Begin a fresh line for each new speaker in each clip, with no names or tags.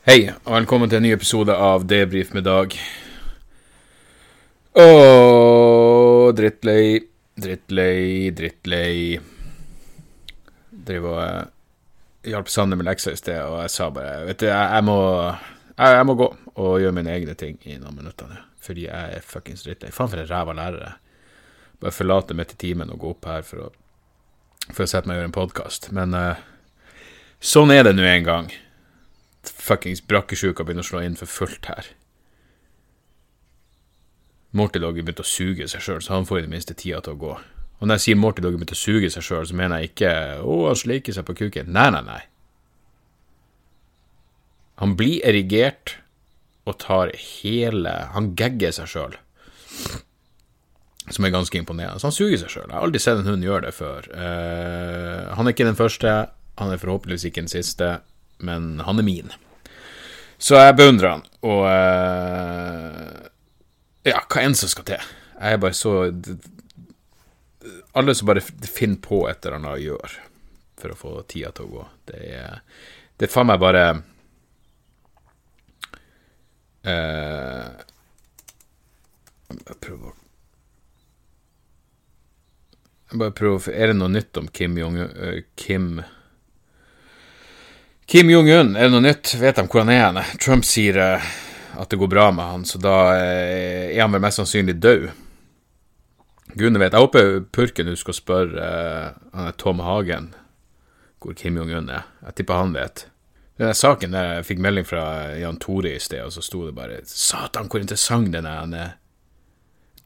Hei, og velkommen til en ny episode av Debrif med Dag. Åh, drittlei, drittlei, drittlei. Driver og eh, hjalp Sander med lekser i sted, og jeg sa bare Vet du, jeg, jeg må jeg, jeg må gå og gjøre mine egne ting i noen minutter nå. Fordi jeg er fuckings drittlei. Faen for en ræva lærer. Bare forlate midt i timen og gå opp her for å, for å sette meg og gjøre en podkast. Men uh, sånn er det nå en gang fuckings brakkesjuka begynner å slå inn for fullt her. Morty Doggy begynte å suge seg sjøl, så han får i det minste tida til å gå. Og når jeg sier Morty Doggy begynte å suge seg sjøl, så mener jeg ikke å, han sliker seg på kuken. Nei, nei, nei. Han blir erigert og tar hele Han gagger seg sjøl. Som er ganske imponerende. Så han suger seg sjøl. Jeg har aldri sett en hund gjøre det før. Uh, han er ikke den første, han er forhåpentligvis ikke den siste men han er min. Så jeg beundrer han, og uh, Ja, hva enn som skal til. Jeg er bare så Alle som bare finner på et eller annet å gjøre for å få tida til å gå, det er Det er faen meg bare uh, Jeg prøver å Jeg bare prøver Er det noe nytt om Kim Jong uh, Kim Kim Jong-un, er det noe nytt? Vet de hvor han er? hen? Trump sier uh, at det går bra med han, så da uh, er han vel mest sannsynlig død. Gudene vet. Jeg håper purken husker å spørre uh, han er Tom Hagen hvor Kim Jong-un er. Jeg tipper han vet. Den saken der jeg fikk melding fra Jan Tore i sted, og så sto det bare Satan, hvor interessant den er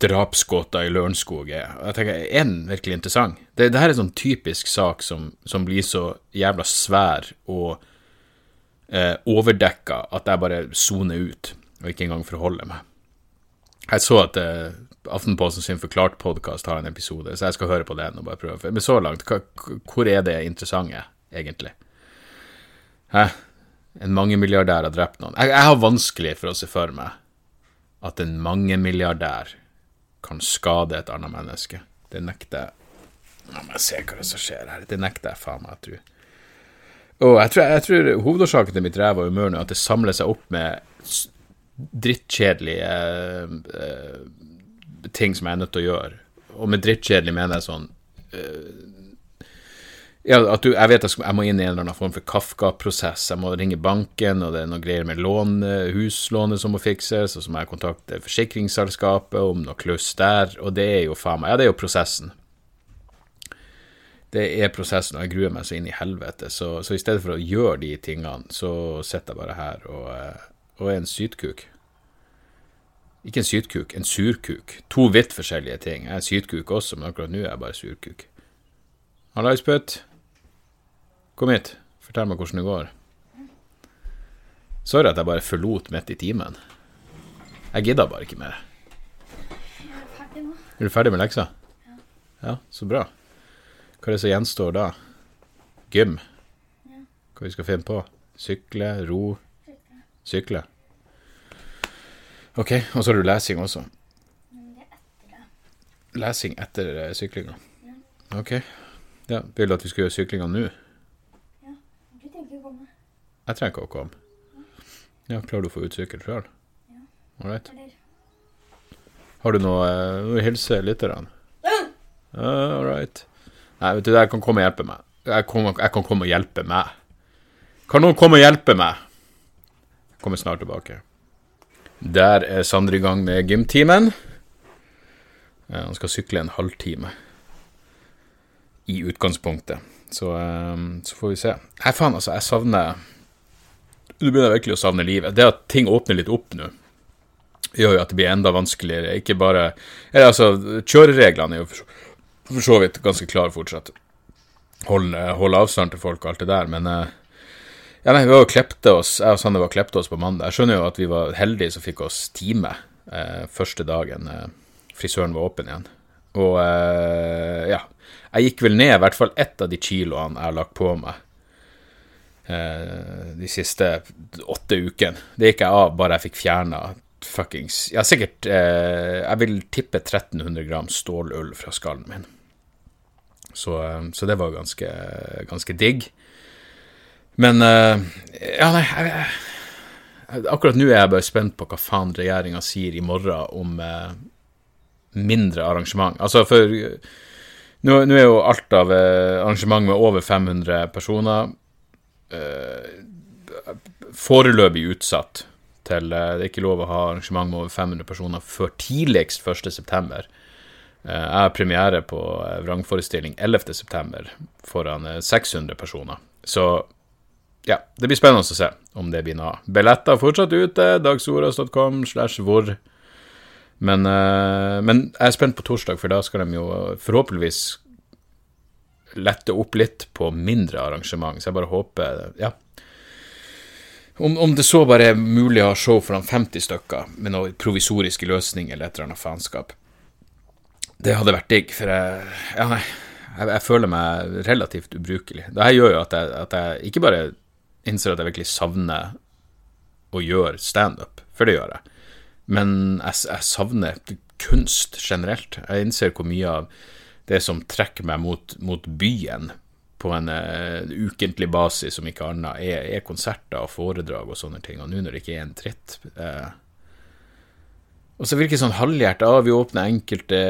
drapsgåta i Lørenskog er. Og jeg tenker, Er den virkelig interessant? Det, det her er en sånn typisk sak som, som blir så jævla svær og eh, overdekka at jeg bare soner ut og ikke engang forholder meg. Jeg så at eh, Aftenposten sin Forklart-podkast har en episode, så jeg skal høre på den og bare prøve. Men så langt, hva, hvor er det interessante, egentlig? Hæ? En mangemilliardær har drept noen. Jeg, jeg har vanskelig for å se for meg at en mangemilliardær kan skade et annet menneske. Det nekter jeg La meg se hva som skjer her. Det nekter jeg faen meg å tro. Og jeg tror, jeg tror hovedårsaken til mitt ræva humør nå er at det samler seg opp med drittkjedelige uh, ting som jeg er nødt til å gjøre. Og med drittkjedelig mener jeg sånn uh, ja, at du, jeg vet at jeg må inn i en eller annen form for Kafka-prosess. Jeg må ringe banken, og det er noen greier med lån, huslånet som må fikses, og så må jeg kontakte forsikringsselskapet om noe kluss der, og det er jo faen meg Ja, det er jo prosessen det er prosessen, og jeg gruer meg så inn i helvete. Så, så, i stedet for å gjøre de tingene, så sitter jeg bare her og, eh, og er en sytkuk. Ikke en sytkuk, en surkuk. To vidt forskjellige ting. Jeg er sytkuk også, men akkurat nå er jeg bare surkuk. Hallais, Putt. Kom hit. Fortell meg hvordan det går. Sorry at jeg bare forlot midt i timen. Jeg gidda bare ikke mer.
Jeg er ferdig nå.
Er du ferdig med leksa?
Ja.
Ja, så bra. Hva er det som gjenstår da? Gym? Hva vi skal finne på? Sykle? Ro? Sykle? Ok, og så har du lesing også.
Det.
Lesing etter uh, syklinga?
Ja.
Ok. Ja, Vil du at vi skal gjøre syklinga nå?
Ja. Du tenker å komme.
Jeg trenger ikke å komme. Ja, Klarer du å få ut sykkel sjøl?
Ja.
All right. Har du noe du hilse lytterne? Uh, all right. Nei, vet du, jeg kan komme og hjelpe meg. Jeg, kom, jeg kan komme og hjelpe meg. Kan noen komme og hjelpe meg? Jeg kommer snart tilbake. Der er Sander i gang med gymtimen. Eh, Han skal sykle en halvtime. I utgangspunktet. Så, eh, så får vi se. Nei, faen, altså, jeg savner Du begynner virkelig å savne livet. Det at ting åpner litt opp nå, gjør jo at det blir enda vanskeligere. Ikke bare Eller altså, kjørereglene er jo for så vidt ganske klar fortsatt. Holde, holde avstand til folk og alt det der, men uh, ja, nei, vi var jo klepte oss, jeg og Sanne var klepte oss på mandag. Jeg skjønner jo at vi var heldige som fikk oss time eh, første dagen eh, frisøren var åpen igjen. Og ja, jeg gikk vel ned i hvert fall ett av de kiloene jeg har lagt på meg de siste åtte ukene. Det gikk jeg av bare jeg fikk fjerna fuckings Ja, sikkert Jeg vil tippe 1300 gram stålull fra skallen min. Så, så, det var ganske, ganske digg. Men Ja, nei, jeg, Akkurat nå er jeg bare spent på hva faen regjeringa sier i morgen om eh, mindre arrangement. Altså, for eh, nå, nå er jo alt av eh, arrangement med over 500 personer eh, foreløpig utsatt til eh, Det er ikke lov å ha arrangement med over 500 personer før tidligst 1.9. Eh, jeg har premiere på eh, vrangforestilling 11.9. foran eh, 600 personer. Så ja, det blir spennende å se om det blir noe av. Billetter fortsatt ute, dagsordas.com slash hvor. Men, men jeg er spent på torsdag, for da skal de jo forhåpentligvis lette opp litt på mindre arrangement. Så jeg bare håper Ja. Om, om det så bare er mulig å ha show foran 50 stykker med noe provisoriske løsninger eller et eller annet faenskap. Det hadde vært digg, for jeg. Jeg, jeg føler meg relativt ubrukelig. Dette gjør jo at jeg, at jeg ikke bare innser at jeg virkelig savner å gjøre standup, for det gjør jeg, men jeg, jeg savner kunst generelt. Jeg innser hvor mye av det som trekker meg mot, mot byen på en uh, ukentlig basis, om ikke annet, er, er, konserter og foredrag og sånne ting. Og nå når det ikke er en dritt uh, Og så virker det sånn halvhjertet. Ah, vi åpner enkelte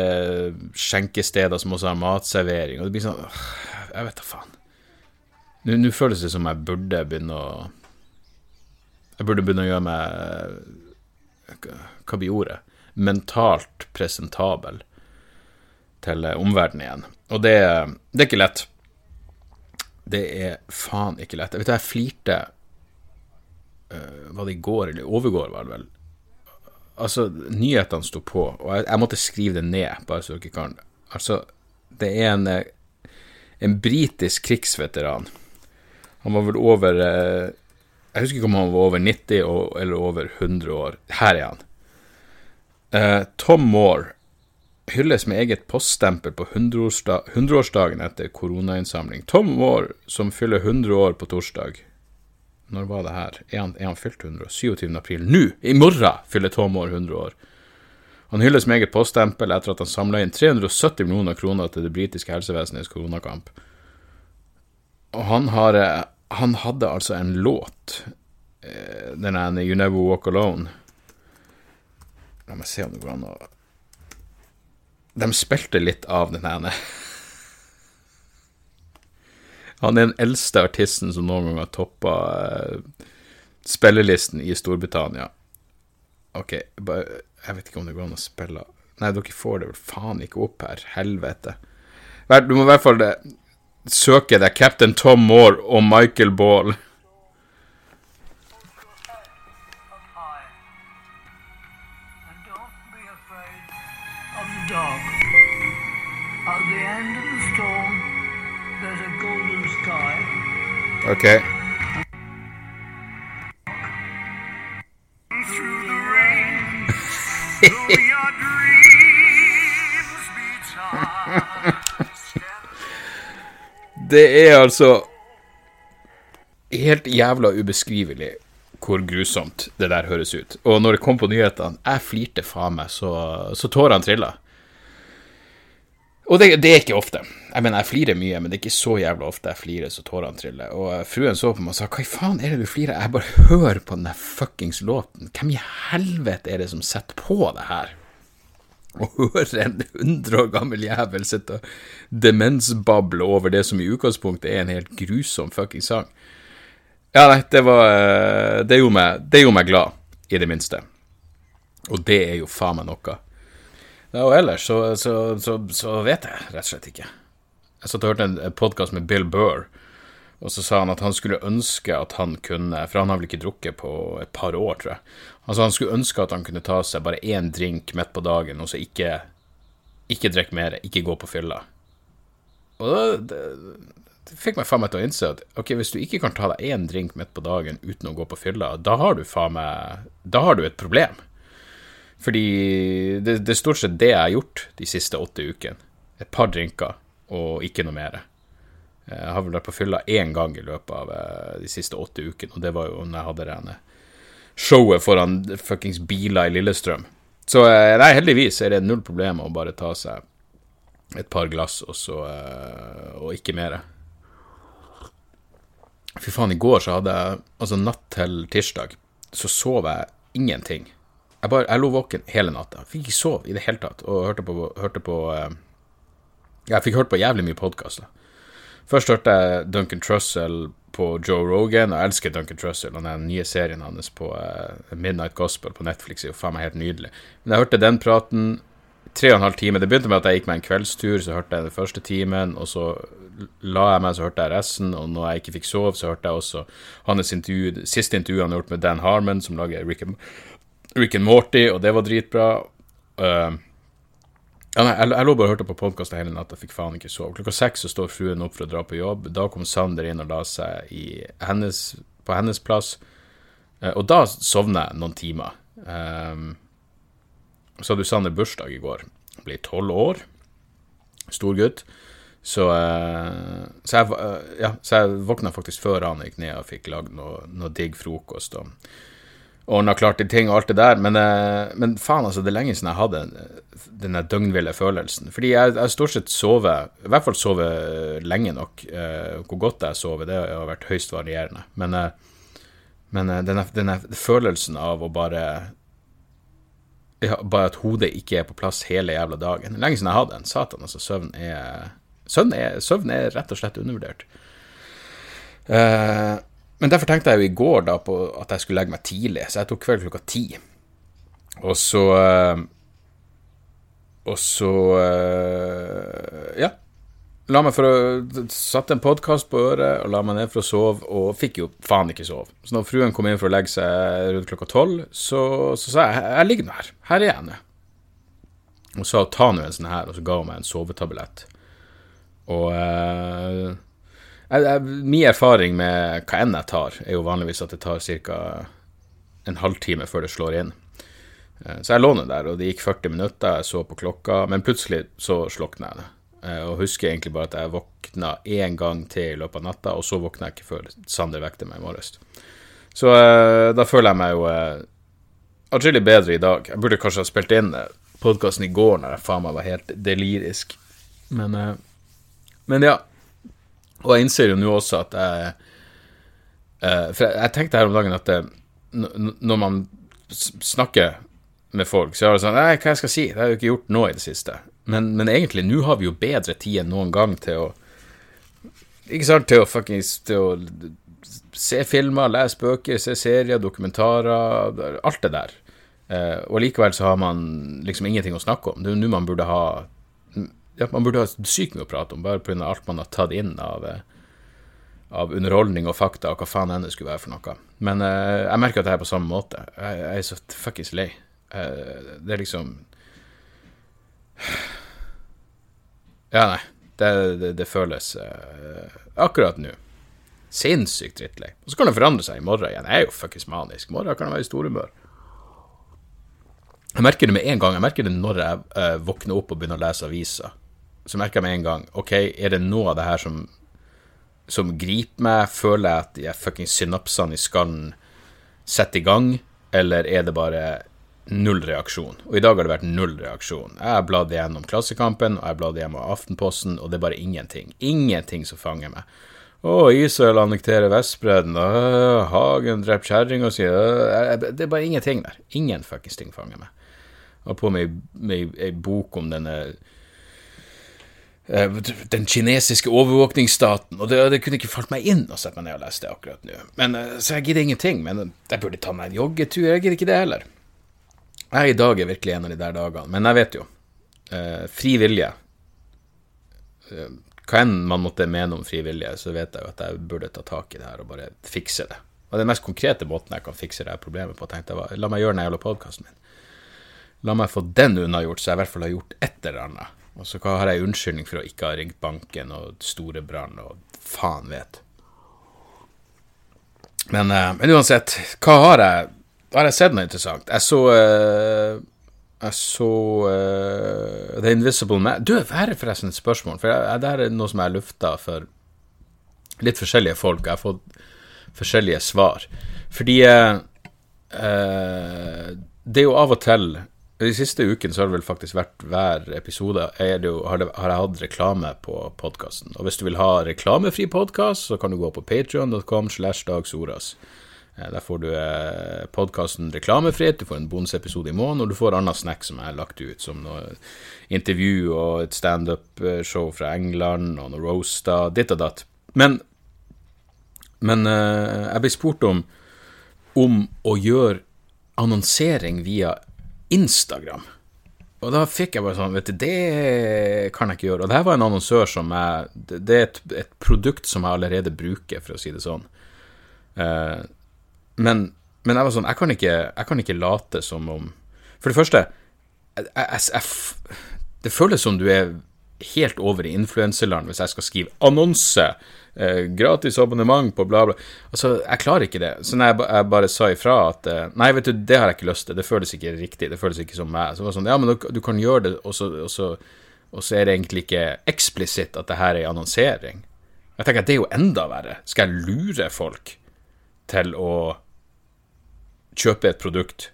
skjenkesteder som også har matservering. Og det blir sånn Jeg vet da faen. Nå føles det som jeg burde begynne å Jeg burde begynne å gjøre meg Hva blir ordet? Mentalt presentabel til omverdenen igjen. Og det, det er ikke lett. Det er faen ikke lett. Jeg vet jeg flirte uh, Var det i går eller overgår, var det vel? Altså, nyhetene sto på, og jeg, jeg, måtte skrive det ned, bare så dere kan Altså, det er en, en britisk krigsveteran. Han var vel over uh, Jeg husker ikke om han var over 90 og, eller over 100 år. Her er han. Uh, Tom Moore hylles med eget poststempel på 100-årsdagen etter koronainnsamling. Tom Moore, som fyller 100 år på torsdag. Når var det her? Er han, er han fylt 100? 27. april. Nå! I morgen fyller Tom Moore 100 år. Han hylles med eget poststempel etter at han samla inn 370 millioner kroner til det britiske helsevesenets koronakamp. Og han har Han hadde altså en låt, den ene You Never Walk Alone. La meg se om det går an å de spilte litt av den ene. Han er den eldste artisten som noen gang har toppa uh, spillelisten i Storbritannia. OK, bare, jeg vet ikke om det går an å spille Nei, dere får det vel faen ikke opp her. Helvete. Du må i hvert fall eh, søke deg Captain Tom Moore og Michael Ball. Okay. det er altså helt jævla ubeskrivelig hvor grusomt det der høres ut. Og når det kom på nyhetene, jeg flirte faen meg så, så tårene trilla. Og det, det, er ikke ofte. Jeg mener, jeg flirer mye, men det er ikke så jævla ofte jeg flirer så tårene triller. Og eh, fruen så på meg og sa hva i faen er det du flirer Jeg bare hører på den fuckings låten. Hvem i helvete er det som setter på det her? Og hører en hundre år gammel jævel sitte og demensbable over det som i utgangspunktet er en helt grusom fuckings sang. Ja, nei, det var eh, Det gjorde meg, det gjorde meg glad, i det minste. Og det er jo faen meg noe. Ja, og ellers så, så, så, så, vet jeg rett og slett ikke. Jeg satt og hørte en podkast med Bill Burr, og så sa han at han skulle ønske at han kunne For han har vel ikke drukket på et par år, tror jeg. Altså Han skulle ønske at han kunne ta seg bare én drink midt på dagen, og så ikke, ikke drikke mer, ikke gå på fylla. Og det, det fikk meg faen meg til å innse at ok, hvis du ikke kan ta deg én drink midt på dagen uten å gå på fylla, da har du faen meg Da har du et problem. Fordi det, er stort sett det jeg har gjort de siste åtte ukene. Et par drinker og ikke noe mer. Jeg har vel vært på fylla én gang i løpet av eh, de siste åtte ukene, og det var jo når jeg hadde det showet foran fuckings biler i Lillestrøm. Så eh, nei, heldigvis er det null problem å bare ta seg et par glass og så eh, og ikke mer. Fy faen, i går så hadde jeg Altså natt til tirsdag så sov jeg ingenting. Jeg, bare, jeg lå våken hele natta. Fikk ikke sove i det hele tatt. Og hørte på, hørte på uh, Jeg fikk hørt på jævlig mye podkaster. Først hørte jeg Duncan Trussell på Joe Rogan, og jeg elsker Duncan Trussell. Og den nye serien hans på uh, Midnight Gospel på Netflix er jo faen meg helt nydelig. Men jeg hørte den praten tre og en halv time. Det begynte med at jeg gikk meg en kveldstur, så hørte jeg den første timen, og så la jeg meg, så hørte jeg resten, og når jeg ikke fikk sove, så hørte jeg også hans intervju, siste intervju han har gjort med Dan Harmon, som lager Rick and, Rick and Morty, og det var dritbra. Uh, ja, nei, jeg, jeg lå bare og hørte på podkast hele natta, fikk faen ikke sove. Klokka seks så står fruen opp for å dra på jobb. Da kom Sander inn og la seg hennes, på hennes plass, uh, og da sovner jeg noen timer. Um, så hadde Sander bursdag i går. Han blir tolv år. Stor gutt. Så, uh, så, jeg, uh, ja, så jeg våkna faktisk før han gikk ned og fikk lagd noe, noe digg frokost. og ordna klart til ting og alt det der, men, uh, men faen, altså, det er lenge siden jeg hadde den døgnville følelsen. Fordi jeg jeg stort sett sover, i hvert fall sover lenge nok. hvor godt jeg sover, det har vært høyst varierende. Men, men denne, denne følelsen av å bare bare at hodet ikke er på plass hele jævla dagen. Lenge siden jeg hadde en. Satan, altså. Søvn er, søvn er, søvn er rett og slett undervurdert. Uh, men derfor tenkte jeg jo i går da på at jeg skulle legge meg tidlig, så jeg tok kveld klokka ti. Og så uh, Og så uh, Ja la meg for å Satte en podkast på øret og la meg ned for å sove, og fikk jo faen ikke sove. Så når fruen kom inn for å legge seg rundt klokka tolv, så, så, sa jeg jeg ligger nå her. Her er jeg nå. Og sa ta nå en sånn her, og så ga hun meg en sovetablett. Og eh, jeg, Min erfaring med hva enn jeg tar, er jo vanligvis at det tar ca. en halvtime før det slår inn. Eh, så jeg lå der, og det gikk 40 minutter, jeg så på klokka, men plutselig så slokna jeg det. Eh, og husker egentlig bare at jeg våkna én gang til i løpet av natta, og så våkna jeg ikke før Sander vekte meg i morges. Så uh, da føler jeg meg jo uh, atskillig bedre i dag. Jeg burde kanskje ha spilt inn podkasten i går når jeg faen meg var helt delirisk. Men, men ja. Og jeg innser jo nå også at jeg For jeg, jeg, tenkte her om dagen at det, når man snakker med folk, så er det sånn Nei, hva jeg skal si? Det har jeg jo ikke gjort nå i det siste. Men, men egentlig, nå har vi jo bedre tid enn noen gang til å Ikke sant, til å fuckings se filmer, lese bøker, se serier, dokumentarer, alt det der. Eh, og likevel så har man liksom ingenting å snakke om. Det er jo nå man burde ha ja, Man burde ha sykt mye å prate om, bare pga. alt man har tatt inn av, eh, av underholdning og fakta og hva faen enn det skulle være for noe. Men uh, jeg merker at jeg er på samme måte. Jeg, jeg er så fuckings lei. Uh, det er liksom ja, nei. Det, det, det føles uh, akkurat nå sinnssykt drittlei. Og så kan det forandre seg i morgen igjen. Jeg er jo fuckings manisk. I morgen kan jeg være i storhumør. Jeg merker det med en gang. Jeg merker det når jeg våkner opp og begynner å lese aviser. Så merker jeg med en gang OK, er det noe av det her som, som griper meg? Føler jeg at de fuckings synapsene i skallen setter i gang, eller er det bare null reaksjon. Og i dag har det vært null reaksjon. Jeg har bladd igjennom Klassekampen, og jeg har bladd gjennom Aftenposten, og det er bare ingenting. Ingenting som fanger meg. Å, Israel annekterer Vestbredden, Hagen dreper kjerringa si Det er bare ingenting der. Ingen fuckings ting fanger meg. Jeg har på meg ei bok om denne den kinesiske overvåkningsstaten, og det, det, kunne ikke falt meg inn å sette meg ned og lese det akkurat nå. Men, eh, så jeg gidder ingenting. Men jeg burde ta meg en joggetur, jeg gidder ikke det heller. Jeg i dag er virkelig en av de der dagene, men jeg vet jo. Eh, fri vilje. Eh, hva enn man måtte mene om fri vilje, så vet jeg jo at jeg burde ta tak i det her og bare fikse det. Og den mest konkrete måten jeg kan fikse det her problemet på, tenkte jeg var la meg gjøre den jævla podkasten min. La meg få den unnagjort, så jeg i hvert fall har gjort et eller annet. Og så har jeg unnskyldning for å ikke ha ringt banken og store brann og faen vet. Men, eh, men uansett, hva har jeg har jeg sett noe interessant. Jeg så uh, Jeg så uh, The Invisible Man Du, her er forresten et spørsmål, for jeg, det er noe som jeg lufta for litt forskjellige folk. Jeg har fått forskjellige svar. Fordi uh, det er jo av og til De siste ukene så har det vel faktisk vært hver episode jo, har, det, har, jeg hatt reklame på podkasten. Og hvis du vil ha reklamefri podkast, så kan du gå på patrion.com slash dagsoras. Eh, Der får du eh, podkasten reklamefritt, du får en bonusepisode i måneden, og du får annen snack som jeg har lagt ut, som noe intervju og et standup-show fra England, og noe roaster, ditt og datt. Men, men eh, jeg ble spurt om, om å gjøre annonsering via Instagram. Og da fikk jeg bare sånn, vet du, det kan jeg ikke gjøre. Og det her var en annonsør som jeg Det er et, et produkt som jeg allerede bruker, for å si det sånn. Eh, men, men jeg var sånn, jeg kan, ikke, jeg kan ikke late som om For det første, jeg, jeg, det føles som du er helt over i influenserland hvis jeg skal skrive annonse, eh, gratis abonnement på bla, bla. Altså, jeg klarer ikke det. Så jeg, jeg bare sa ifra at eh, Nei, vet du, det har jeg ikke lyst til, det føles ikke riktig, det føles ikke som meg. Så var det sånn, ja, men du, du kan gjøre det, og så, og, så, og så er det egentlig ikke eksplisitt at det her er annonsering. Jeg tenker at det er jo enda verre. Skal jeg lure folk til å kjøpe et produkt,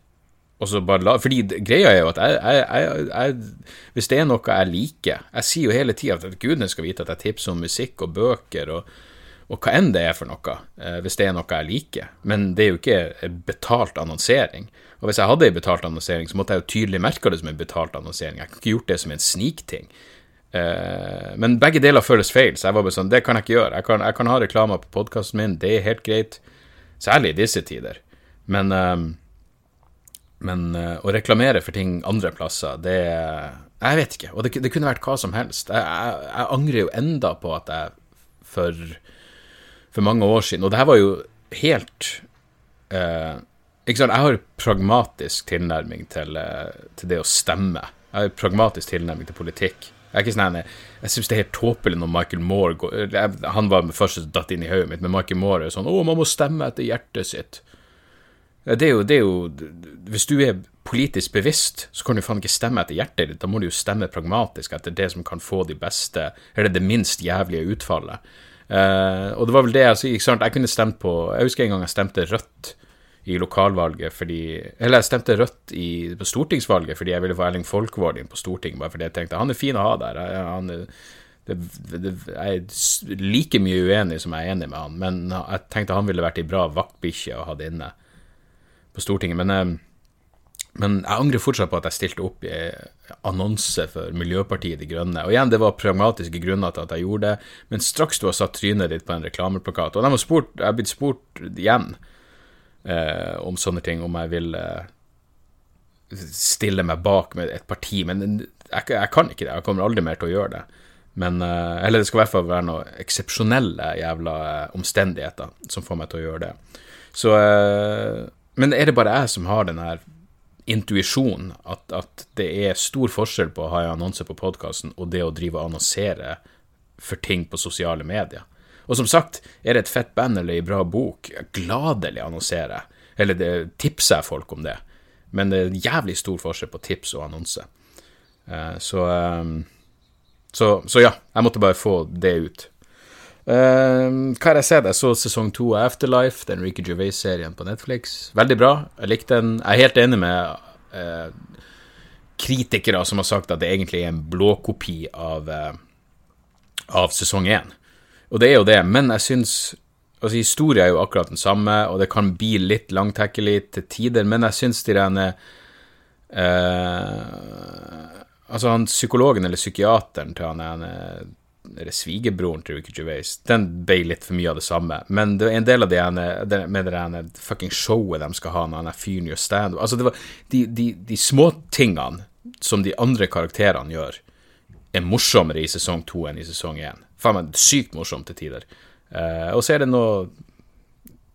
og så bare la Fordi greia er jo at jeg, jeg, jeg, Hvis det er noe jeg liker Jeg sier jo hele tida at gudene skal vite at jeg tipser om musikk og bøker og, og hva enn det er for noe, eh, hvis det er noe jeg liker. Men det er jo ikke betalt annonsering. Og hvis jeg hadde en betalt annonsering, så måtte jeg jo tydelig merka det som en betalt annonsering. Jeg kunne ikke gjort det som en snikting. Eh, men begge deler føles feil, så jeg var bare sånn, det kan jeg ikke gjøre. Jeg kan, jeg kan ha reklamer på podkasten min, det er helt greit. Særlig i disse tider. Men, eh, men eh, å reklamere for ting andre plasser, det Jeg vet ikke. Og det, det kunne vært hva som helst. Jeg, jeg, jeg angrer jo enda på at jeg for, for mange år siden Og det her var jo helt eh, Ikke sant, jeg har pragmatisk tilnærming til, eh, til det å stemme. Jeg har pragmatisk tilnærming til politikk. Jeg er ikke sånn jeg, Jeg syns det er helt tåpelig når Michael Moore går, jeg, Han var den første som datt inn i hodet mitt, men Michael Moore er sånn Å, man må stemme etter hjertet sitt. Det er, jo, det er jo Hvis du er politisk bevisst, så kan du faen ikke stemme etter hjertet ditt. Da må du jo stemme pragmatisk etter det som kan få de beste, eller det minst jævlige utfallet. Uh, og det var vel det altså, ikke sant? Jeg kunne stemt på Jeg husker en gang jeg stemte rødt i lokalvalget fordi Eller jeg stemte rødt i, på stortingsvalget fordi jeg ville få Erling Folkvord inn på Stortinget, bare fordi jeg tenkte han er fin å ha der. Jeg- Han er, det, det, jeg er like mye uenig som jeg er enig med han, men jeg tenkte han ville vært ei bra vaktbikkje å ha det inne på Stortinget. Men, eh, men jeg angrer fortsatt på at jeg stilte opp i annonse for Miljøpartiet De Grønne. Og igjen, det var pragmatiske grunner til at jeg gjorde det, men straks du har satt trynet ditt på en reklameplakat Og de har spurt, jeg har blitt spurt igjen eh, om sånne ting, om jeg vil eh, stille meg bak med et parti, men jeg, jeg kan ikke det. Jeg kommer aldri mer til å gjøre det. Men, eh, eller det skal i hvert fall være noen eksepsjonelle jævla omstendigheter som får meg til å gjøre det. Så Men er det bare jeg som har den her intuisjonen at, at det er stor forskjell på å ha en annonse på podkasten og det å drive og annonsere for ting på sosiale medier? Og som sagt, er det et fett band eller ei bra bok, gladelig annonserer jeg. Eller det, tipser jeg folk om det. Men det er en jævlig stor forskjell på tips og annonse. Eh, så, eh, så, så ja, jeg måtte bare få det ut. Eh, hva har jeg sett? Jeg så sesong to av Afterlife, den Ricky Gervais-serien på Netflix. Veldig bra. Jeg likte den. Jeg er helt enig med uh, kritikere som har sagt at det egentlig er en blåkopi av, uh, av sesong én. Og det er jo det, men jeg syns Altså, Historien er jo akkurat den samme, og det kan bli litt langtekkelig til tider, men jeg syns de rene eh, Altså, han psykologen eller psykiateren til han eller svigerbroren til Ricky Gervais, den ble litt for mye av det samme. Men det er en del av det ene, med det ene fucking showet de skal ha når han er fyren gjør standup Altså, det var de, de, de småtingene som de andre karakterene gjør, er morsommere i sesong to enn i sesong én. Faen meg sykt morsomt til tider. Uh, og så er det noe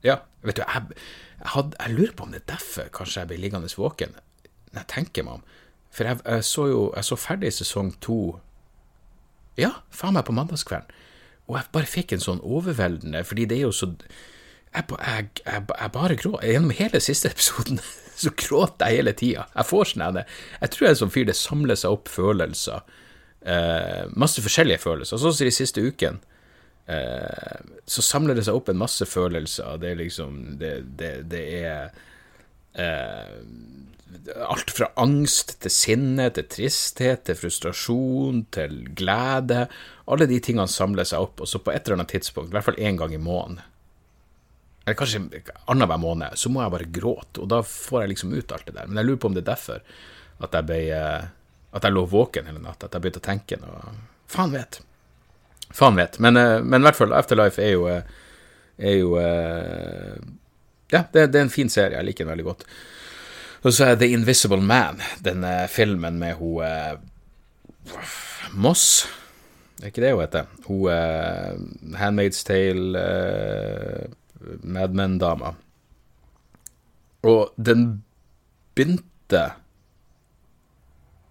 Ja, vet du, jeg, jeg, had, jeg lurer på om det er derfor kanskje jeg ble liggende våken, Nei, tenker meg om. For jeg, jeg så jo Jeg så ferdig sesong to ja, faen meg på mandagskvelden. Og jeg bare fikk en sånn overveldende, fordi det er jo så Jeg, jeg, jeg, jeg bare gråt. Gjennom hele siste episoden så gråt jeg hele tida. Jeg får sånn Jeg tror jeg er en sånn fyr det samler seg opp følelser. Eh, masse forskjellige følelser. Sånn som de siste uken. Eh, så samler det seg opp en masse følelser. Det er liksom Det, det, det er eh, alt fra angst til sinne, til tristhet, til frustrasjon, til glede. Alle de tingene samler seg opp, og så på et eller annet tidspunkt, i hvert fall én gang i måneden, eller kanskje annenhver måned, så må jeg bare gråte, og da får jeg liksom ut alt det der. Men jeg lurer på om det er derfor at jeg ble eh, At jeg lå våken hele natta, at jeg begynte å tenke noe Faen vet. Faen vet. Men, eh, men i hvert fall, Afterlife er jo, eh, er jo Ja, det, det, er en fin serie. Jeg liker den veldig godt. Og så er The Invisible Man, den filmen med hun Moss. Det er ikke det hun heter. Hun Handmaid's Tale Mad Men-dama. Og den begynte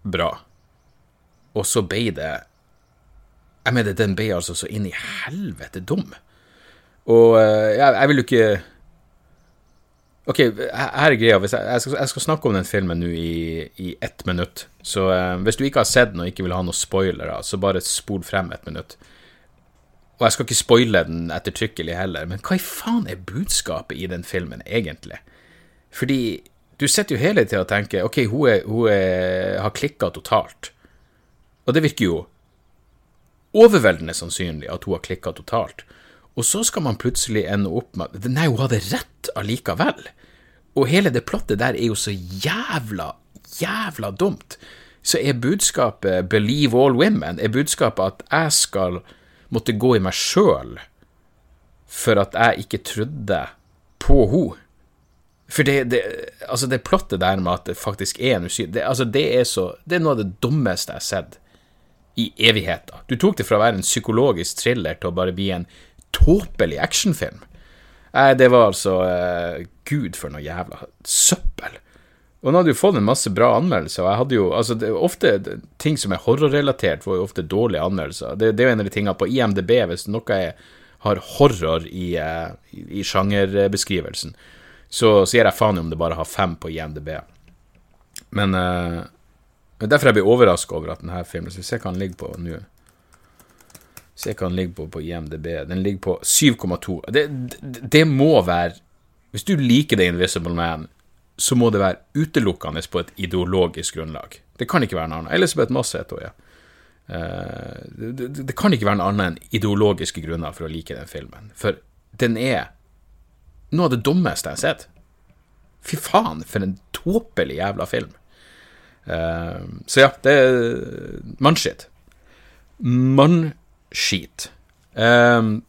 bra, og så ble det Jeg mener, den ble altså så inn i helvete dum. Og jeg, jeg vil jo ikke Ok, her er greia. Jeg, skal, jeg, skal, snakke om den filmen nå i, i ett minutt. Så eh, hvis du ikke har sett den og ikke vil ha noen spoilere, så bare spol frem ett minutt. Og jeg skal ikke spoile den ettertrykkelig heller, men hva i faen er budskapet i den filmen, egentlig? Fordi du sitter jo hele tida og tenker ok, hun, er, hun er, har klikka totalt. Og det virker jo overveldende sannsynlig at hun har klikka totalt. Og så skal man plutselig ende opp med at nei, hun hadde rett allikevel. Og hele det plottet der er jo så jævla, jævla dumt. Så er budskapet 'believe all women'? Er budskapet at jeg skal måtte gå i meg sjøl for at jeg ikke trodde på henne. For det, det, altså det plottet der med at det faktisk er en usynlig altså det, er så, det er noe av det dummeste jeg har sett i evigheter. Du tok det fra å være en psykologisk thriller til å bare bli en tåpelig actionfilm. Nei, det var altså uh, Gud, for noe jævla søppel. Og nå hadde jo fått en masse bra anmeldelser, og jeg hadde jo altså det, ofte Ting som er horrorrelatert, får jo ofte dårlige anmeldelser. Det, det er jo en av de tingene på IMDb, hvis noe er, har horror i, uh, i, sjangerbeskrivelsen, så sier jeg faen om det bare har fem på IMDb. Men uh, derfor jeg blir overraska over at denne filmen Så vi ser hva den ligger på nå. Se hva den ligger på på IMDb. Den ligger på 7,2. Det, det, det, må være Hvis du liker The Invisible Man, så må det være utelukkende på et ideologisk grunnlag. Det kan ikke være noe annet. Elisabeth Moss heter hun, ja. Uh, det, det, kan ikke være noe annet enn ideologiske grunner for å like den filmen. For den er noe av det dummeste jeg har sett. Fy faen, for en tåpelig jævla film. Uh, så ja, det er mannskitt. Mannskit. Um,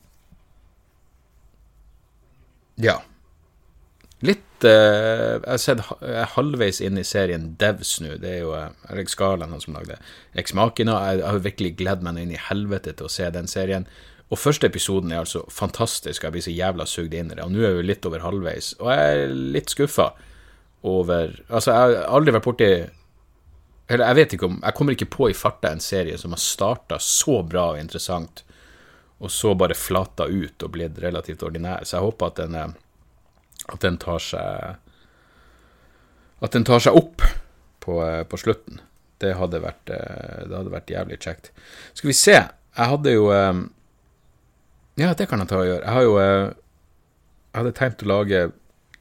ja. Litt uh, Jeg sett jeg er halvveis inn i serien Devs nå. Det er jo uh, Erik Skalen han som lagde Ex Machina. Jeg har virkelig gledd meg inn i helvete til å se den serien. Og første episoden er altså fantastisk. Jeg blir så jævla sugd inn i det. Og nå er vi litt over halvveis. Og jeg er litt skuffa over Altså, jeg har aldri vært borti Eller jeg vet ikke om Jeg kommer ikke på i farta en serie som har starta så bra og interessant, og så bare flata ut og blitt relativt ordinær. Så jeg håper at den er at den tar seg At den tar seg opp på, på slutten. Det hadde, vært, eh, det hadde vært jævlig kjekt. Skal vi se. Jeg hadde jo eh, Ja, det kan jeg ta og gjøre. Jeg har jo eh, Jeg hadde tenkt å lage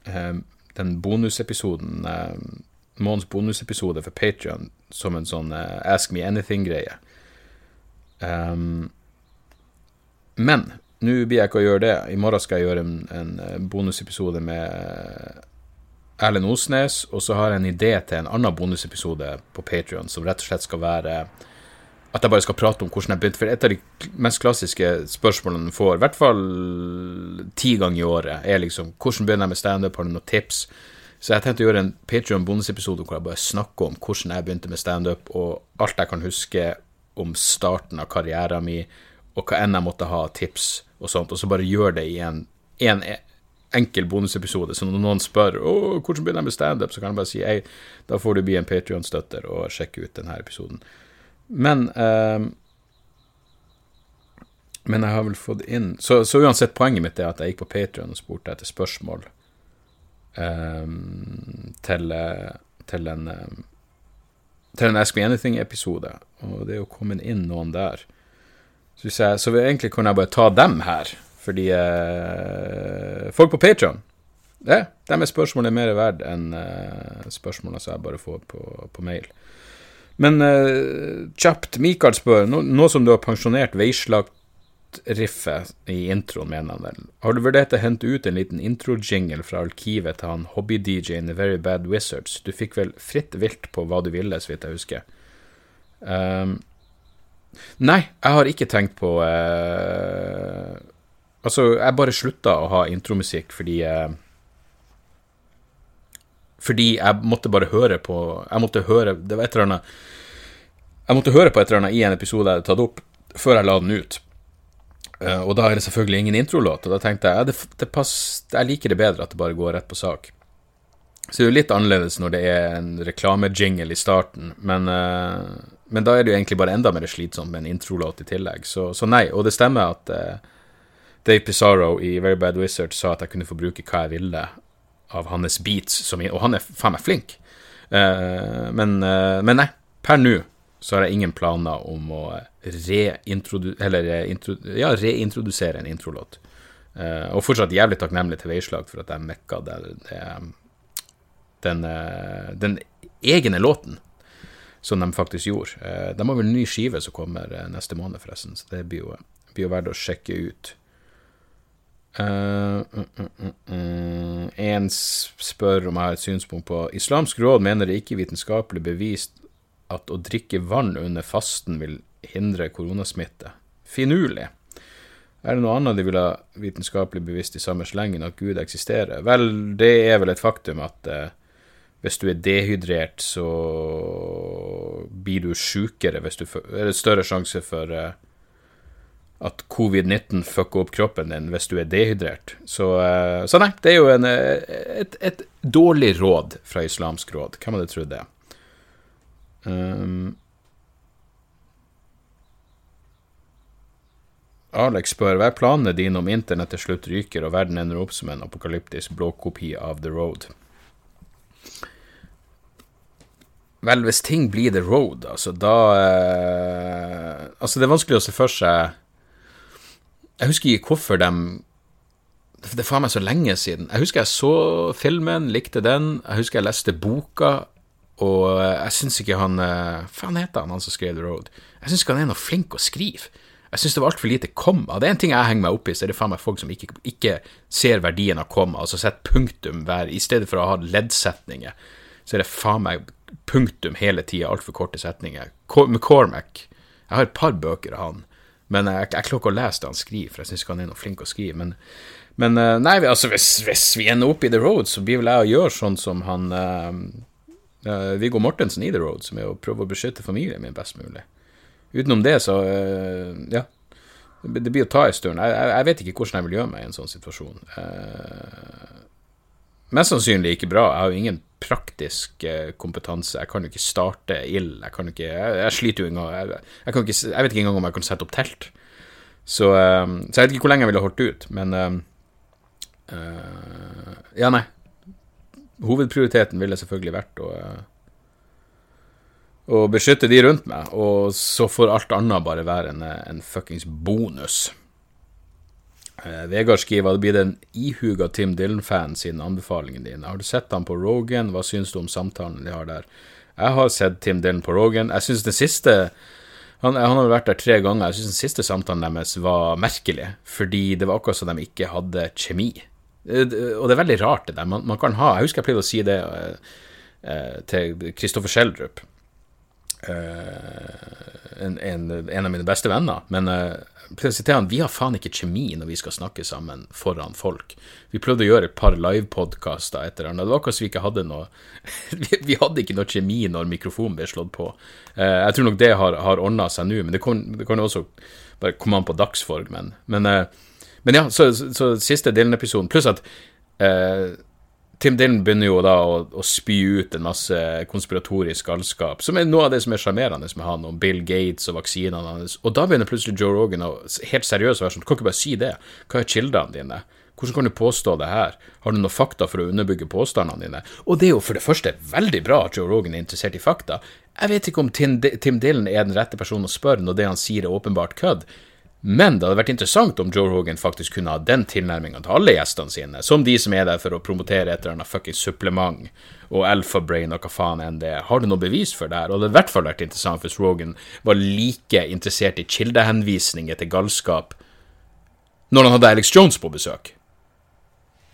den bonusepisoden, månedens bonusepisode for Patrion, som en sånn Ask me anything-greie. Um, men nå blir jeg ikke å gjøre det. I morgen skal jeg gjøre en, en bonusepisode med Erlend Osnes, og så har jeg en idé til en annen bonusepisode på Patrion som rett og slett skal være at jeg bare skal prate om hvordan jeg begynte. For et av de mest klassiske spørsmålene du får, i hvert fall ti ganger i året, er liksom hvordan begynner jeg med standup, har du noen tips? Så jeg tenkte å gjøre en Patrion bonusepisode hvor jeg bare snakker om hvordan jeg begynte med standup, og alt jeg kan huske om starten av karrieren min, og hva enn jeg måtte ha tips og sånt, og så bare gjør det i en, en enkel bonusepisode. Så når noen spør Å, hvordan begynner jeg med standup, så kan jeg bare si Ei, da får du bli en Patrion-støtter og sjekke ut denne episoden. Men eh, Men jeg har vel fått inn så, så, uansett, poenget mitt er at jeg gikk på Patrion og spurte etter spørsmål til, til en eh, til en Ask Me Anything-episode, og det er jo kommet inn noen der. Så, jeg, så egentlig kunne jeg bare ta dem her, fordi eh, folk på Patron ja, dem er spørsmålet mer verdt enn eh, spørsmålene som jeg bare får på, på mail. Men eh, kjapt, Mikael spør, nå, nå, som du har pensjonert veislagt låtriffet i introen, mener han vel. Har du vurdert å hente ut en liten intro-jingle fra arkivet til han hobby-DJ-en The Very Bad Wizards? Du fikk vel fritt vilt på hva du ville, så vidt jeg husker. Um, nei, jeg har ikke tenkt på uh, Altså, jeg bare slutta å ha intromusikk fordi uh, Fordi jeg måtte bare høre på Jeg måtte høre Det var et eller annet Jeg måtte høre på et eller annet i en episode jeg hadde tatt opp, før jeg la den ut. Uh, og da er det selvfølgelig ingen introlåt, og da tenkte jeg ja, det, det pass, jeg liker det bedre at det bare går rett på sak. Så det er jo litt annerledes når det er en reklamejingle i starten, men, uh, men, da er det jo egentlig bare enda mer slitsomt med en introlåt i tillegg. Så, så nei, og det stemmer at uh, Dave Pizarro i Very Bad Wizard sa at jeg kunne få bruke hva jeg ville av hans beats, som, og han er faen meg flink. men, men nei, per nå så har jeg ingen planer om å reintrodu eller, ja, reintrodusere en introlåt. Uh, og fortsatt jævlig takknemlig til Veislag for at jeg mekka det, det, den, uh, den, egne låten som de faktisk gjorde. Uh, de har vel ny skive som kommer neste måned, forresten, så det blir jo, blir jo verdt å sjekke ut. Uh, uh, uh, en spør om jeg har et synspunkt på Islamsk råd mener det ikke vitenskapelig bevist at å drikke vann under fasten vil hindre koronasmitte. Finurlig. Er det noe annet de vil ha vitenskapelig bevisst i samme slengen at Gud eksisterer? Vel, det er vel et faktum at eh, hvis du er dehydrert, så blir du sjukere hvis du Er det større sjanse for eh, at covid-19 fucker opp kroppen din hvis du er dehydrert. Så, eh, så nei, det er jo en, eh, et, et, dårlig råd fra Islamsk råd. Hvem hadde trodd det? Um, Alex spør hva er planene dine om internett til slutt ryker og verden ender opp som en apokalyptisk blåkopi av The Road? Vel, hvis ting blir The Road, altså, da eh, Altså, det er vanskelig å se for seg Jeg husker ikke hvorfor de Det er faen meg så lenge siden. Jeg husker jeg så filmen, likte den. Jeg husker jeg leste boka. Og eh, jeg syns ikke han eh, Faen heter han, han som skrev The Road? Jeg syns ikke han er noe flink å skrive. Jeg syns det var altfor lite komma. Det er en ting jeg henger meg opp i, så er det faen meg folk som ikke, ikke ser verdien av komma, altså setter punktum hver I stedet for å ha leddsetninger, så er det faen meg punktum hele tida, altfor korte setninger. McCormack Jeg har et par bøker av han, men jeg, jeg klarer ikke å lese det han skriver, for jeg syns ikke han er noe flink å skrive. Men, men eh, nei, altså, hvis, hvis, vi ender opp i The Road, så blir vel jeg å gjøre sånn som han uh, uh, Viggo Mortensen i The Road, som er å prøve å beskytte familien min best mulig. Utenom det, så uh, Ja. Det blir å ta en stund. Jeg, jeg, jeg, vet ikke hvordan jeg vil gjøre meg i en sånn situasjon. Uh, mest sannsynlig ikke bra. Jeg har jo ingen praktisk kompetanse. Jeg kan jo ikke starte ild. Jeg kan ikke Jeg, jeg sliter jo engang jeg, jeg, ikke, jeg vet ikke engang om jeg kan sette opp telt. Så, så jeg vet ikke hvor lenge jeg ville holdt ut, men Uh, Ja, nei hovedprioriteten ville selvfølgelig vært å, eh, å beskytte de rundt meg, og så får alt annet bare være en, en fuckings bonus. Eh, Vegard skriver at det blir en ihuga Tim Dylan-fan siden anbefalingen din. Har du sett han på Rogan? Hva syns du om samtalen de har der? Jeg har sett Tim Dylan på Rogan. Jeg syns den siste han, han, har vært der tre ganger. Jeg syns den siste samtalen deres var merkelig, fordi det var akkurat som de ikke hadde kjemi. Eh, og det er veldig rart, det der. Man, man kan ha Jeg husker jeg pleide å si det uh, til Kristoffer Schjelderup, uh, en, en, en, av mine beste venner. Men uh, han, vi har faen ikke kjemi når vi skal snakke sammen foran folk. Vi prøvde å gjøre et par livepodkaster etter hverandre. Det var akkurat som vi ikke hadde noe vi, vi, hadde ikke noe kjemi når mikrofonen ble slått på. jeg tror nok det har, har ordna seg nå, men det kan, kan også bare komme an på dagsformen. Men men ja, så, så, så siste Dylan-episoden, pluss at eh, Tim Dylan begynner jo da å, å, spy ut en masse konspiratorisk galskap, som er noe av det som er sjarmerende med han, om Bill Gates og vaksinene hans. Og da begynner plutselig Joe Rogan å helt seriøst være sånn Du kan ikke bare si det. Hva er kildene dine? Hvordan kan du påstå det her? Har du noen fakta for å underbygge påstandene dine? Og det er jo for det første veldig bra at Joe Rogan er interessert i fakta. Jeg vet ikke om Tim Dylan er den rette personen å spørre når det han sier er åpenbart kødd. Men det hadde vært interessant om Joe Rogan faktisk kunne ha den tilnærminga til alle gjestene sine, som de som er der for å promotere et eller annet fuckings supplement og alpha-brain og hva faen enn det er. Har du noe bevis for det her? Og det hadde i hvert fall vært interessant hvis Rogan var like interessert i kildehenvisninger til galskap når han hadde Alex Jones på besøk.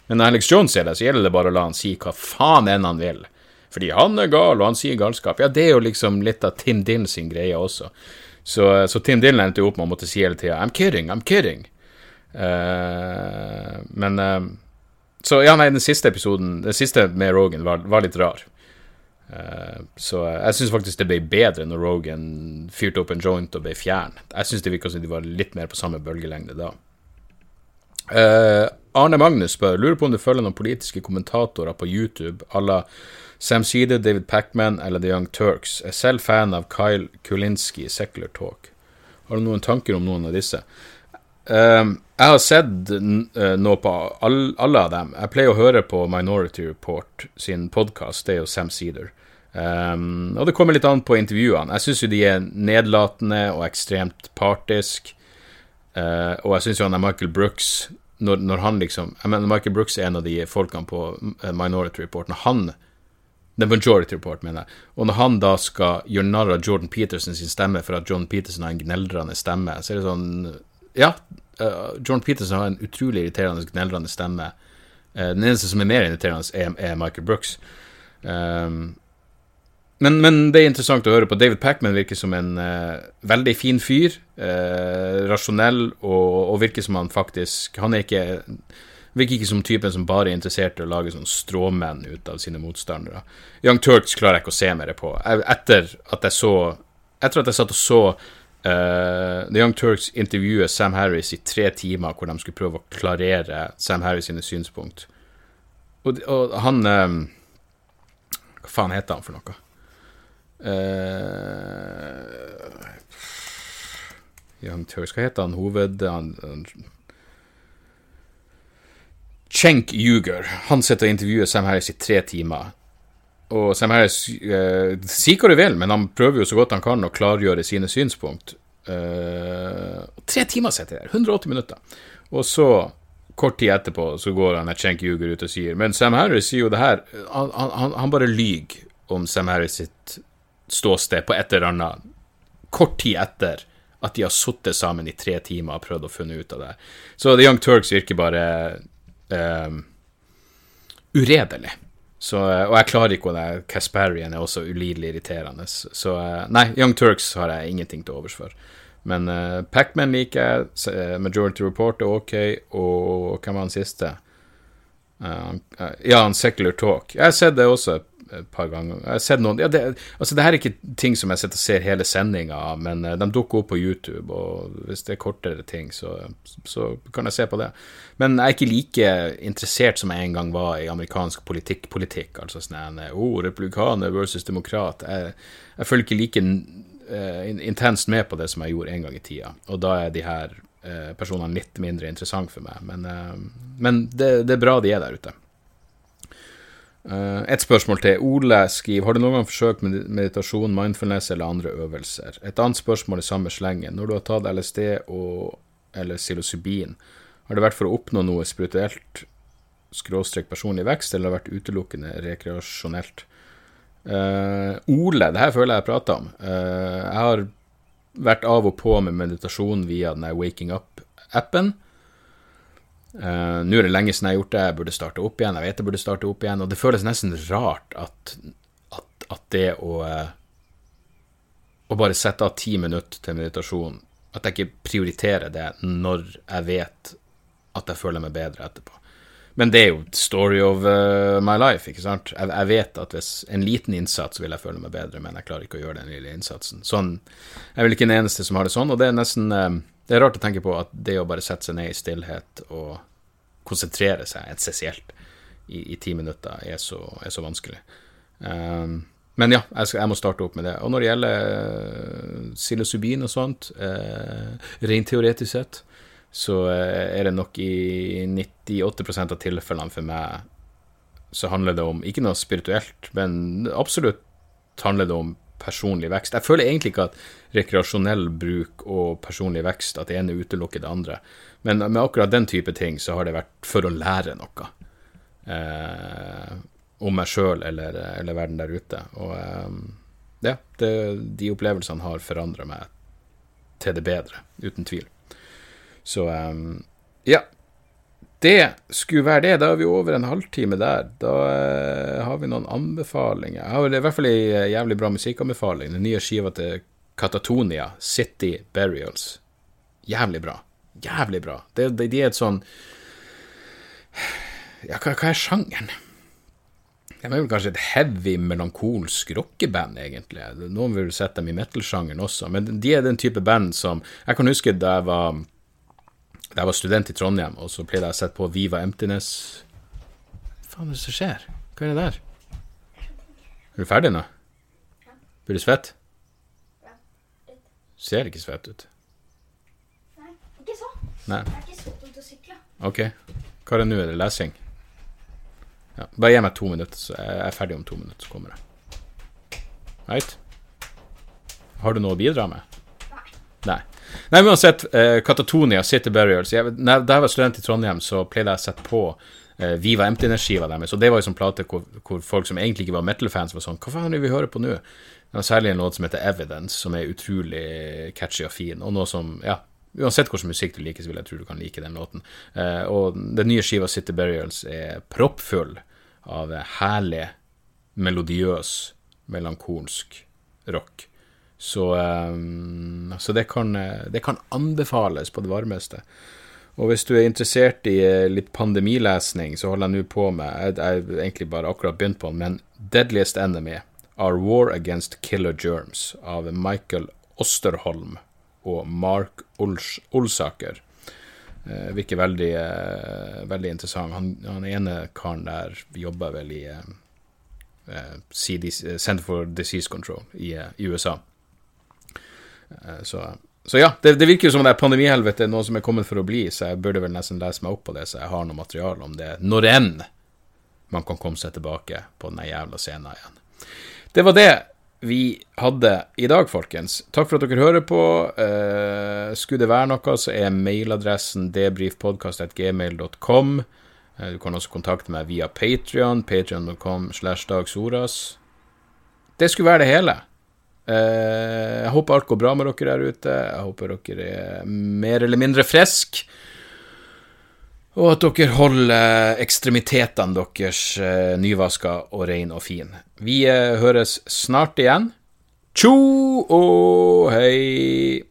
Men når Alex Jones er der, så gjelder det bare å la han si hva faen enn han vil. Fordi han er gal, og han sier galskap. Ja, det er jo liksom litt av Tim Dill sin greie også. Så, så Tim Dylan endte jo opp med å måtte si hele tida I'm kidding, I'm kidding. Uh, men uh, Så ja, nei, den siste episoden, den siste med Rogan, var, var litt rar. Uh, så jeg syns faktisk det ble bedre når Rogan fyrte opp en joint og ble fjern. Jeg syns det virka som de var litt mer på samme bølgelengde da. Arne Magnus spør lurer på om du følger noen politiske kommentatorer på YouTube à la Sam Seeder, David Pacman eller The Young Turks. Er selv fan av Kyle Kulinski i Secular Talk. Har du noen tanker om noen av disse? Um, jeg har sett uh, noe på all, alle av dem. Jeg pleier å høre på Minority Report sin podkast, det er jo Sam Seeder. Um, og det kommer litt an på intervjuene. Jeg syns jo de er nedlatende og ekstremt partisk. Uh, og jeg syns Michael Brooks når, når, han liksom Jeg mener Michael Brooks er en av de folkene på uh, Minority Report. Når han The Majority Report, mener jeg. Og når han da skal gjøre narr av Jordan Peterson sin stemme for at John Peterson har en gneldrende stemme, så er det sånn Ja, uh, John Peterson har en utrolig irriterende, gneldrende stemme. Uh, den eneste som er mer irriterende, er, er Michael Brooks. Um, men, men, det er interessant å høre på. David Packman virker som en uh, veldig fin fyr. rasjonell, og, og, virker som han faktisk Han er ikke Virker ikke som typen som bare er interessert i å lage sånn stråmenn ut av sine motstandere. Young Turks klarer jeg ikke å se mer på. Etter at jeg så Etter at jeg satt og så Uh, The Young Turks intervjuer Sam Harris i tre timer, hvor de skulle prøve å klarere Sam Harris sine synspunkt. Og, og han um, Hva faen heter han for noe? Turks Hva heter han hoved... Han, han, Cenk Yuger. Han sitter og intervjuer Sam Harris i tre timer. Og Sam Harris uh, sier hva du vil, men han prøver jo så godt han kan å klargjøre sine synspunkt. Uh, tre timer sitter der. 180 minutter. Og så, kort tid etterpå, så går han Cenk Yuger ut og sier Men Sam Harris sier jo det her Han, han, han bare lyver om Sam Harris sitt ståsted på et eller annet kort tid etter at de har sittet sammen i tre timer og prøvd å finne ut av det. Så The Young Turks virker bare um, uredelig. Så, eh, og jeg klarer ikke det. Casparian er også ulidelig irriterende. Så eh, nei, Young Turks har jeg ingenting til overs for. Men uh, Pacman liker jeg. Majority Report er ok. Og hvem var han siste? Uh, ja, han Secular Talk. Jeg har sett det også et par ganger. Jeg har sett noen ja, det, Altså, det her er ikke ting som jeg sitter og ser hele sendinga av, men de dukker opp på YouTube, og hvis det er kortere ting, så, så, kan jeg se på det. Men jeg er ikke like interessert som jeg en gang var i amerikansk politikk, politikk altså sånn oh, republikaner versus demokrat. Jeg, jeg følger ikke like uh, intenst med på det som jeg gjorde en gang i tida, og da er de her personene litt mindre interessante for meg, men, uh, men det, det er bra de er der ute. Uh, et spørsmål til. Ole skriver Har du noen gang forsøkt med meditasjon, mindfulness eller andre øvelser? Et annet spørsmål i samme slengen. Når du har tatt LSD og, eller psilocybin, har det vært for å oppnå noe spirituelt, skråstrek personlig vekst, eller har det vært utelukkende rekreasjonelt? Uh, Ole, det her føler jeg jeg prater om. Uh, jeg har vært av og på med meditasjon via den Waking Up-appen. Uh, Nå er det lenge siden jeg har gjort det, jeg burde starte opp igjen. Jeg vet jeg burde starte opp igjen, og det føles nesten rart at, at, at det å uh, Å bare sette av ti minutter til meditasjon, at jeg ikke prioriterer det når jeg vet at jeg føler meg bedre etterpå. Men det er jo story of uh, my life, ikke sant. Jeg, jeg, vet at hvis en liten innsats vil jeg føle meg bedre, men jeg klarer ikke å gjøre den lille innsatsen. Sånn, Jeg er vel ikke den eneste som har det sånn, og det er nesten det er rart å tenke på at det å bare sette seg ned i stillhet og konsentrere seg essensielt i, i ti minutter er så, er så vanskelig. Um, men ja, jeg, skal, jeg, må starte opp med det. Og når det gjelder uh, psilocybin og sånt, uh, rent teoretisk sett, så uh, er det nok i 98% av tilfellene for meg så handler det om ikke noe spirituelt, men absolutt handler det om personlig vekst. Jeg føler egentlig ikke at rekreasjonell bruk og personlig vekst, at det ene utelukker det andre. Men med akkurat den type ting så har det vært for å lære noe. Eh, om meg sjøl eller, eller, verden der ute. Og eh, ja, det, de opplevelsene har forandra meg til det bedre, uten tvil. Så eh, Ja. Det skulle være det. Da er vi over en halvtime der. Da eh, har vi noen anbefalinger. Jeg har i hvert fall ei eh, jævlig bra musikkanbefaling. Den nye skiva til Katatonia, City Burials. Jævlig bra. Jævlig bra. Det, de, de er et sånn Ja, hva, hva er sjangeren? De er vel kanskje et heavy, melankolsk rockeband, egentlig. Noen vil sette dem i metal-sjangeren også, men de er den type band som Jeg kan huske da jeg var, da jeg var student i Trondheim, og så pleide jeg å sette på Viva Emptiness. Hva faen er det som skjer? Hva er det der? Er du ferdig nå? Blir du svett?
Ja, litt.
Ser ikke svett ut.
Nei, ikke så.
Nei.
Jeg er ikke så god å sykle.
Ok. Hva er det nå? Er det lesing? Ja. Bare gi meg to minutter, så jeg er ferdig om to minutter, så kommer jeg. Right? Har du noe å bidra med?
Nei.
Nei. Nei, men uansett, eh, Katatonia, City Burials jeg, når, Da jeg var student i Trondheim, så pleide jeg å sette på eh, Viva Emptiness-skiva deres, og det var jo sånn plate hvor, hvor folk som egentlig ikke var metal-fans, var sånn Hva faen er det vi hører på nå? Det var særlig en låt som heter Evidence, som er utrolig catchy og fin, og noe som Ja, uansett hvilken musikk du liker, så vil jeg tro du kan like den låten. Eh, og den nye skiva City Burials er proppfull av herlig, melodiøs, melankolsk rock. Så, um, så det, kan, eh, det kan anbefales på det varmeste. Og hvis du er interessert i eh, litt pandemilesning, så holder jeg nå på med Jeg har egentlig bare akkurat begynt på den, men Deadliest Enemy, Our War Against Killer Germs, av Michael Osterholm og Mark Ols Olsaker. Uh, virker veldig, uh, veldig interessant. Han, han ene karen der jobber vel i uh, eh, CDC, Center for Disease Control i, eh, i USA. Eh, Så, så ja, det, det virker jo som det er pandemihelvete noe som er kommet for å bli, så jeg burde vel nesten lese meg opp på det, så jeg har noe materiale om det. Når enn man kan komme seg tilbake på den jævla scenen igjen. Det var det vi hadde i dag, folkens. Takk for at dere hører på. Eh, skulle det være noe, så er mailadressen debrifpodkast.gmail.com. Eh, du kan også kontakte meg via Patrion, patrion.com slash dagsoras. Det skulle være det hele. Eh, jeg håper alt går bra med dere der ute. Jeg håper dere er mer eller mindre friske. Og at dere holder ekstremitetene deres eh, nyvaska og rein og fin. Vi eh, høres snart igjen. Tjo og hei!